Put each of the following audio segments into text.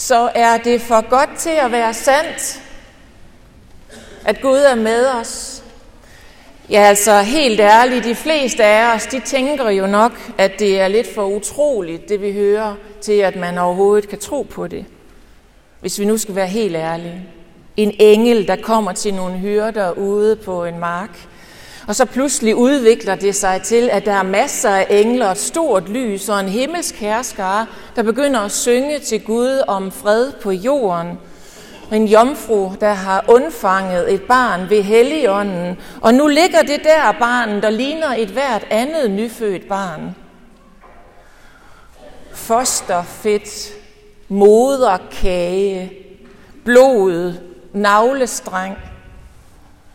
så er det for godt til at være sandt, at Gud er med os. Ja, altså helt ærligt, de fleste af os, de tænker jo nok, at det er lidt for utroligt, det vi hører, til at man overhovedet kan tro på det. Hvis vi nu skal være helt ærlige. En engel, der kommer til nogle hyrder ude på en mark, og så pludselig udvikler det sig til, at der er masser af engler, et stort lys og en himmelsk herskare, der begynder at synge til Gud om fred på jorden. En jomfru, der har undfanget et barn ved Helligånden, og nu ligger det der barn, der ligner et hvert andet nyfødt barn. Fosterfedt, moderkage, blod, navlestreng –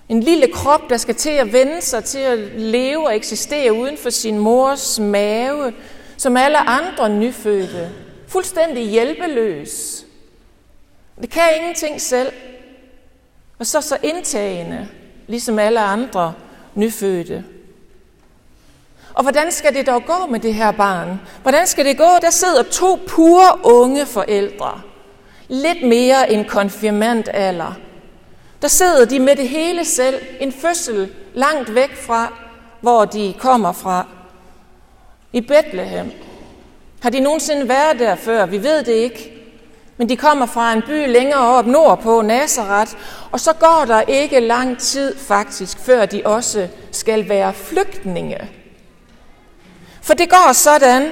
en lille krop, der skal til at vende sig til at leve og eksistere uden for sin mors mave, som alle andre nyfødte. Fuldstændig hjælpeløs. Det kan ingenting selv. Og så så indtagende, ligesom alle andre nyfødte. Og hvordan skal det dog gå med det her barn? Hvordan skal det gå? Der sidder to pure unge forældre. Lidt mere end konfirmandalder der sidder de med det hele selv, en fødsel langt væk fra, hvor de kommer fra. I Bethlehem. Har de nogensinde været der før? Vi ved det ikke. Men de kommer fra en by længere op nordpå, Nazareth, og så går der ikke lang tid faktisk, før de også skal være flygtninge. For det går sådan,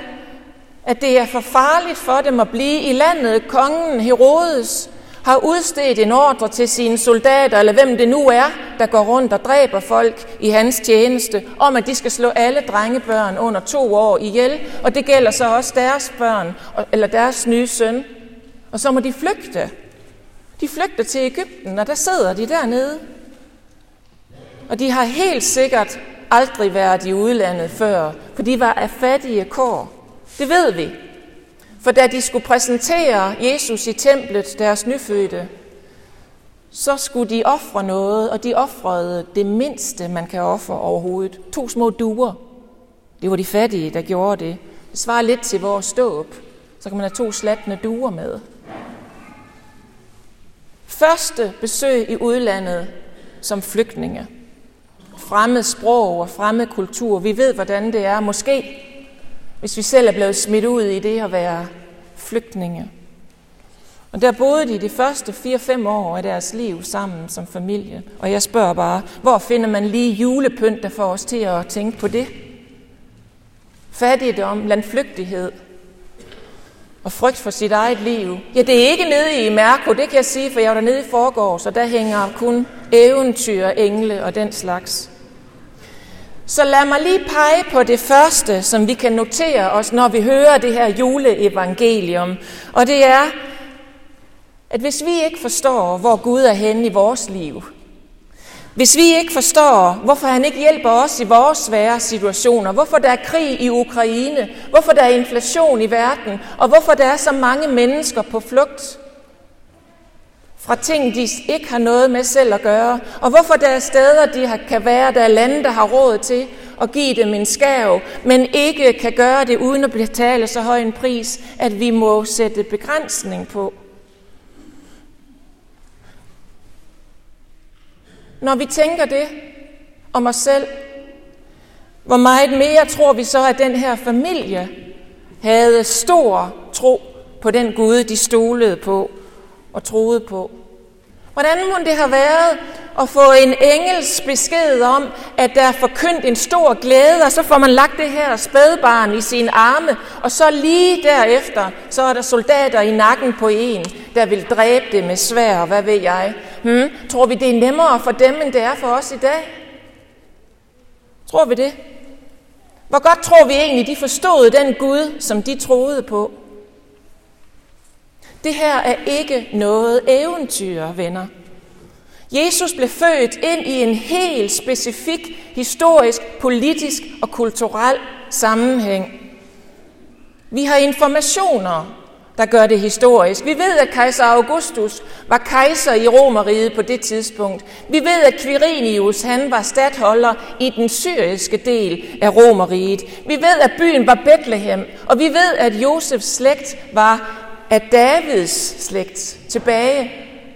at det er for farligt for dem at blive i landet. Kongen Herodes har udstedt en ordre til sine soldater, eller hvem det nu er, der går rundt og dræber folk i hans tjeneste, om at de skal slå alle drengebørn under to år ihjel, og det gælder så også deres børn, eller deres nye søn. Og så må de flygte. De flygter til Ægypten, og der sidder de dernede. Og de har helt sikkert aldrig været i udlandet før, for de var af fattige kår. Det ved vi. For da de skulle præsentere Jesus i templet, deres nyfødte, så skulle de ofre noget, og de ofrede det mindste, man kan ofre overhovedet. To små duer. Det var de fattige, der gjorde det. Det svarer lidt til vores ståb. Så kan man have to slatne duer med. Første besøg i udlandet som flygtninge. Fremmed sprog og fremmed kultur. Vi ved, hvordan det er. Måske hvis vi selv er blevet smidt ud i det at være flygtninge. Og der boede de de første 4-5 år af deres liv sammen som familie. Og jeg spørger bare, hvor finder man lige julepynt, der får os til at tænke på det? Fattigdom, landflygtighed og frygt for sit eget liv. Ja, det er ikke nede i Mærko, det kan jeg sige, for jeg var dernede i forgårs, så der hænger kun eventyr, engle og den slags. Så lad mig lige pege på det første, som vi kan notere os, når vi hører det her juleevangelium. Og det er, at hvis vi ikke forstår, hvor Gud er henne i vores liv, hvis vi ikke forstår, hvorfor han ikke hjælper os i vores svære situationer, hvorfor der er krig i Ukraine, hvorfor der er inflation i verden, og hvorfor der er så mange mennesker på flugt, fra ting, de ikke har noget med selv at gøre, og hvorfor der er steder, de har, kan være, der er lande, der har råd til at give dem en skav, men ikke kan gøre det uden at betale så høj en pris, at vi må sætte begrænsning på. Når vi tænker det om os selv, hvor meget mere tror vi så, at den her familie havde stor tro på den Gud, de stolede på, og troede på. Hvordan må det have været at få en engels besked om, at der er forkyndt en stor glæde, og så får man lagt det her spædbarn i sine arme, og så lige derefter, så er der soldater i nakken på en, der vil dræbe det med svær, hvad ved jeg. Hmm? Tror vi, det er nemmere for dem, end det er for os i dag? Tror vi det? Hvor godt tror vi egentlig, de forstod den Gud, som de troede på? Det her er ikke noget eventyr, venner. Jesus blev født ind i en helt specifik historisk, politisk og kulturel sammenhæng. Vi har informationer, der gør det historisk. Vi ved, at kejser Augustus var kejser i Romeriet på det tidspunkt. Vi ved, at Quirinius han var stadholder i den syriske del af Romeriet. Vi ved, at byen var Bethlehem, og vi ved, at Josefs slægt var af Davids slægt tilbage,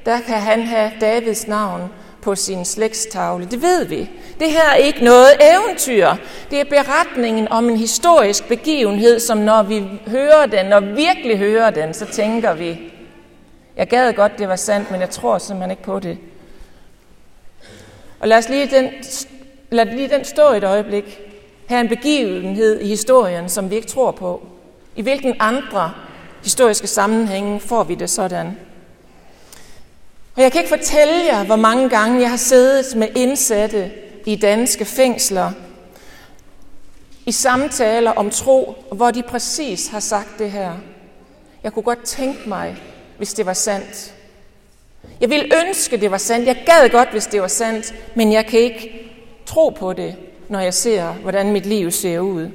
der kan han have Davids navn på sin slægtstavle. Det ved vi. Det her er ikke noget eventyr. Det er beretningen om en historisk begivenhed, som når vi hører den, når vi virkelig hører den, så tænker vi, jeg gad godt, det var sandt, men jeg tror simpelthen ikke på det. Og lad os lige den, lad lige den stå et øjeblik. Her er en begivenhed i historien, som vi ikke tror på. I hvilken andre historiske sammenhænge får vi det sådan? Og jeg kan ikke fortælle jer, hvor mange gange jeg har siddet med indsatte i danske fængsler i samtaler om tro, hvor de præcis har sagt det her. Jeg kunne godt tænke mig, hvis det var sandt. Jeg ville ønske, det var sandt. Jeg gad godt, hvis det var sandt, men jeg kan ikke tro på det, når jeg ser, hvordan mit liv ser ud.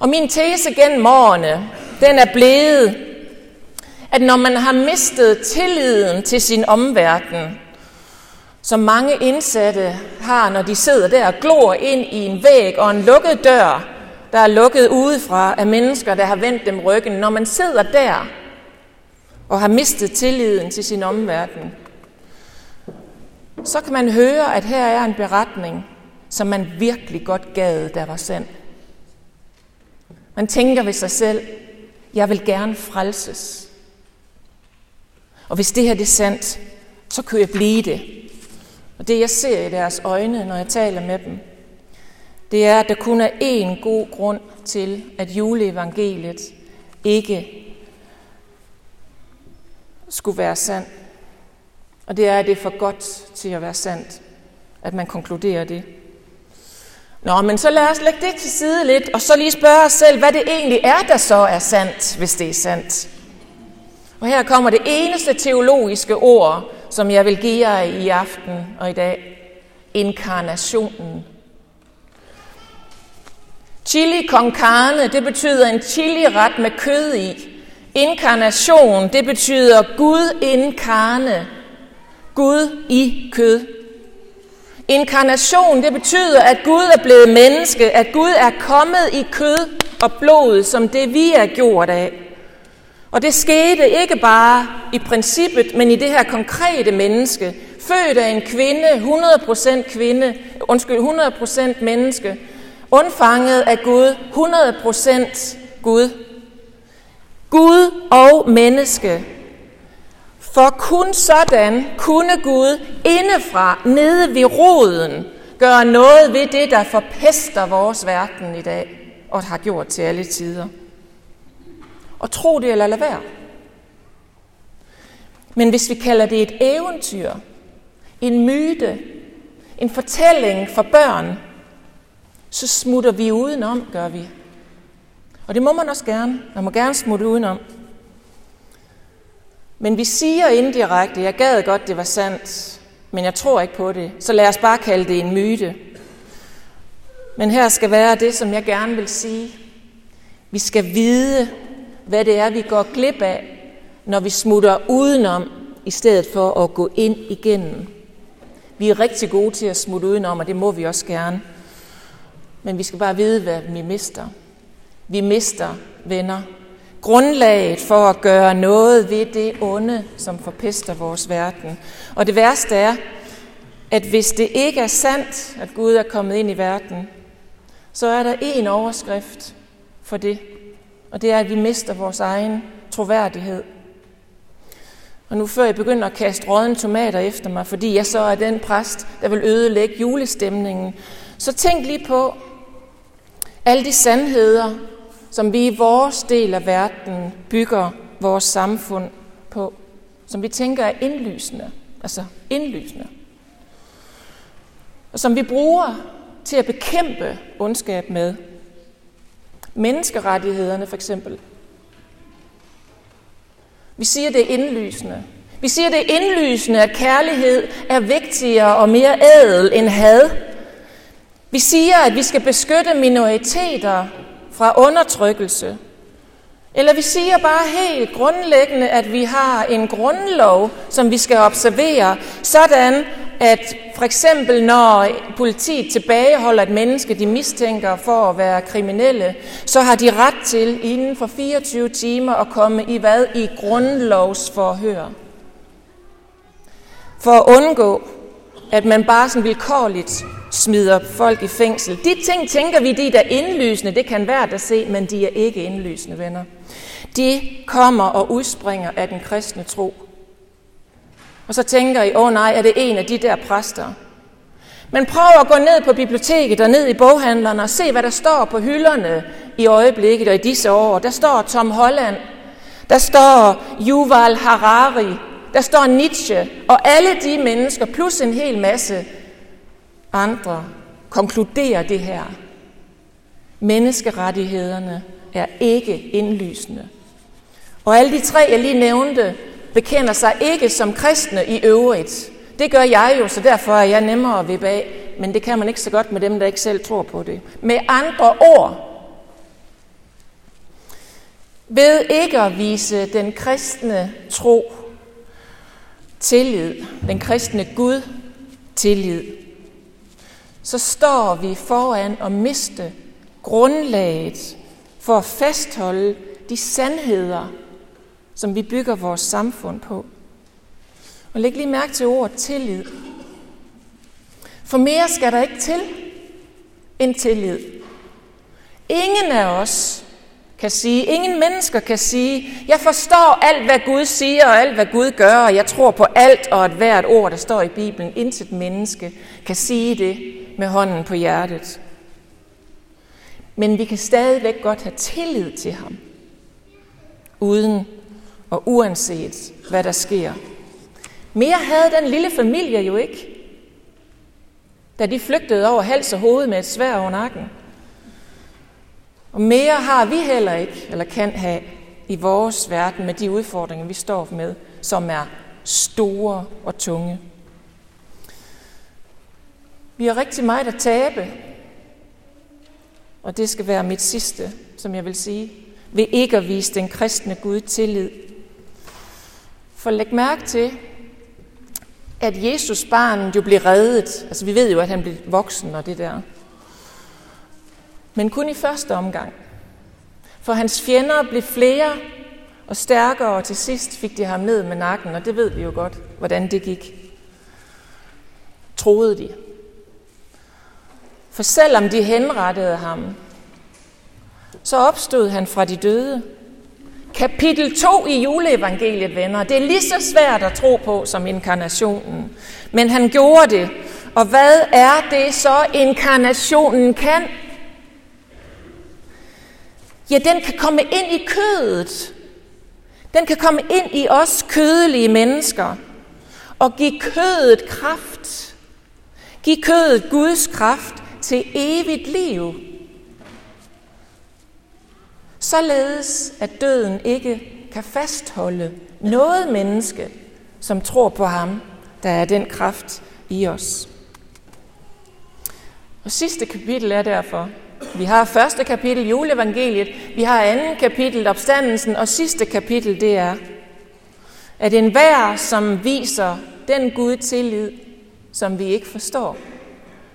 Og min tese gennem årene, den er blevet, at når man har mistet tilliden til sin omverden, som mange indsatte har, når de sidder der og glor ind i en væg og en lukket dør, der er lukket udefra af mennesker, der har vendt dem ryggen. Når man sidder der og har mistet tilliden til sin omverden, så kan man høre, at her er en beretning, som man virkelig godt gad, der var sand. Man tænker ved sig selv, jeg vil gerne frelses. Og hvis det her det er sandt, så kan jeg blive det. Og det jeg ser i deres øjne, når jeg taler med dem, det er, at der kun er én god grund til, at juleevangeliet ikke skulle være sandt. Og det er, at det er for godt til at være sandt, at man konkluderer det. Nå, men så lad os lægge det til side lidt, og så lige spørge os selv, hvad det egentlig er, der så er sandt, hvis det er sandt. Og her kommer det eneste teologiske ord, som jeg vil give jer i aften og i dag. Inkarnationen. Chili con carne, det betyder en chili-ret med kød i. Inkarnation, det betyder Gud inkarne. Gud i kød. Inkarnation, det betyder, at Gud er blevet menneske, at Gud er kommet i kød og blod, som det vi er gjort af. Og det skete ikke bare i princippet, men i det her konkrete menneske, født af en kvinde, 100% kvinde, undskyld, 100% menneske, undfanget af Gud, 100% Gud. Gud og menneske. For kun sådan kunne Gud indefra, nede ved roden, gøre noget ved det, der forpester vores verden i dag, og har gjort til alle tider og tro det eller lade være. Men hvis vi kalder det et eventyr, en myte, en fortælling for børn, så smutter vi udenom, gør vi. Og det må man også gerne. Man må gerne smutte udenom. Men vi siger indirekte, jeg gad godt, det var sandt, men jeg tror ikke på det. Så lad os bare kalde det en myte. Men her skal være det, som jeg gerne vil sige. Vi skal vide, hvad det er, vi går glip af, når vi smutter udenom, i stedet for at gå ind igennem. Vi er rigtig gode til at smutte udenom, og det må vi også gerne. Men vi skal bare vide, hvad vi mister. Vi mister venner. Grundlaget for at gøre noget ved det onde, som forpester vores verden. Og det værste er, at hvis det ikke er sandt, at Gud er kommet ind i verden, så er der én overskrift for det, og det er, at vi mister vores egen troværdighed. Og nu før jeg begynder at kaste rådne tomater efter mig, fordi jeg så er den præst, der vil ødelægge julestemningen, så tænk lige på alle de sandheder, som vi i vores del af verden bygger vores samfund på, som vi tænker er indlysende, altså indlysende, og som vi bruger til at bekæmpe ondskab med. Menneskerettighederne for eksempel. Vi siger, det er indlysende. Vi siger, det er indlysende, at kærlighed er vigtigere og mere ædel end had. Vi siger, at vi skal beskytte minoriteter fra undertrykkelse. Eller vi siger bare helt grundlæggende, at vi har en grundlov, som vi skal observere, sådan at for eksempel når politiet tilbageholder et menneske, de mistænker for at være kriminelle, så har de ret til inden for 24 timer at komme i hvad? I grundlovsforhør. For at undgå, at man bare sådan vilkårligt smider folk i fængsel. De ting tænker vi, de er der indlysende, det kan være at se, men de er ikke indlysende, venner. De kommer og udspringer af den kristne tro. Og så tænker I, åh oh, nej, er det en af de der præster? Men prøv at gå ned på biblioteket og ned i boghandlerne og se, hvad der står på hylderne i øjeblikket og i disse år. Der står Tom Holland, der står Yuval Harari, der står Nietzsche, og alle de mennesker, plus en hel masse andre, konkluderer det her. Menneskerettighederne er ikke indlysende. Og alle de tre, jeg lige nævnte, bekender sig ikke som kristne i øvrigt. Det gør jeg jo, så derfor er jeg nemmere at vippe af. Men det kan man ikke så godt med dem, der ikke selv tror på det. Med andre ord, ved ikke at vise den kristne tro tillid, den kristne Gud tillid, så står vi foran at miste grundlaget for at fastholde de sandheder, som vi bygger vores samfund på. Og læg lige mærke til ordet tillid. For mere skal der ikke til end tillid. Ingen af os kan sige, ingen mennesker kan sige, jeg forstår alt, hvad Gud siger og alt, hvad Gud gør, og jeg tror på alt og at hvert ord, der står i Bibelen. Intet menneske kan sige det med hånden på hjertet. Men vi kan stadigvæk godt have tillid til ham, uden og uanset hvad der sker. Mere havde den lille familie jo ikke, da de flygtede over hals og hoved med et svær over nakken. Og mere har vi heller ikke, eller kan have, i vores verden med de udfordringer, vi står med, som er store og tunge. Vi har rigtig meget at tabe, og det skal være mit sidste, som jeg vil sige, ved ikke at vise den kristne Gud tillid. For læg mærke til, at Jesus barnet jo blev reddet. Altså vi ved jo, at han blev voksen og det der. Men kun i første omgang. For hans fjender blev flere og stærkere, og til sidst fik de ham ned med nakken, og det ved vi jo godt, hvordan det gik. Troede de. For selvom de henrettede ham, så opstod han fra de døde. Kapitel 2 i juleevangeliet, venner. Det er lige så svært at tro på som inkarnationen. Men han gjorde det. Og hvad er det så, inkarnationen kan? Ja, den kan komme ind i kødet. Den kan komme ind i os kødelige mennesker og give kødet kraft. Giv kødet Guds kraft til evigt liv. Således at døden ikke kan fastholde noget menneske, som tror på ham, der er den kraft i os. Og sidste kapitel er derfor, vi har første kapitel, juleevangeliet, vi har anden kapitel, opstandelsen, og sidste kapitel, det er, at enhver, som viser den Gud tillid, som vi ikke forstår,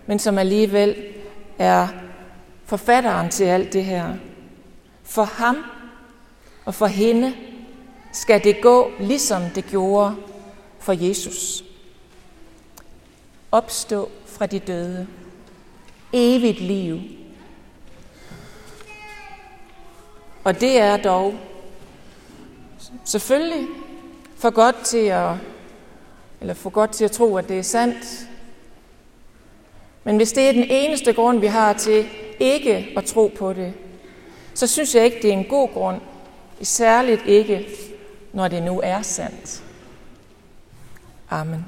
men som alligevel er forfatteren til alt det her. For ham og for hende skal det gå, ligesom det gjorde for Jesus. Opstå fra de døde. Evigt liv. Og det er dog selvfølgelig for godt til at, eller for godt til at tro, at det er sandt, men hvis det er den eneste grund, vi har til ikke at tro på det, så synes jeg ikke, det er en god grund. Særligt ikke, når det nu er sandt. Amen.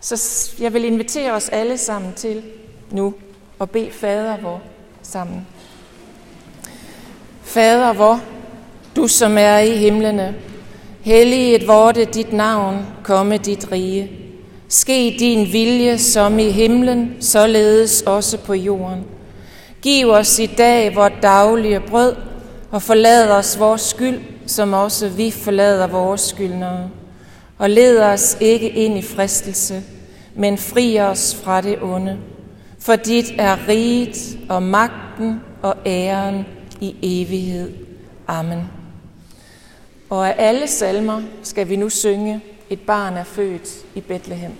Så jeg vil invitere os alle sammen til nu at bede Fader vor sammen. Fader vor, du som er i himlene, helliget vorte dit navn, komme dit rige. Ske din vilje som i himlen, således også på jorden. Giv os i dag vores daglige brød, og forlad os vores skyld, som også vi forlader vores skyldnere. og led os ikke ind i fristelse, men fri os fra det onde. For dit er riget og magten og æren i evighed. Amen. Og af alle salmer skal vi nu synge, et barn er født i Bethlehem.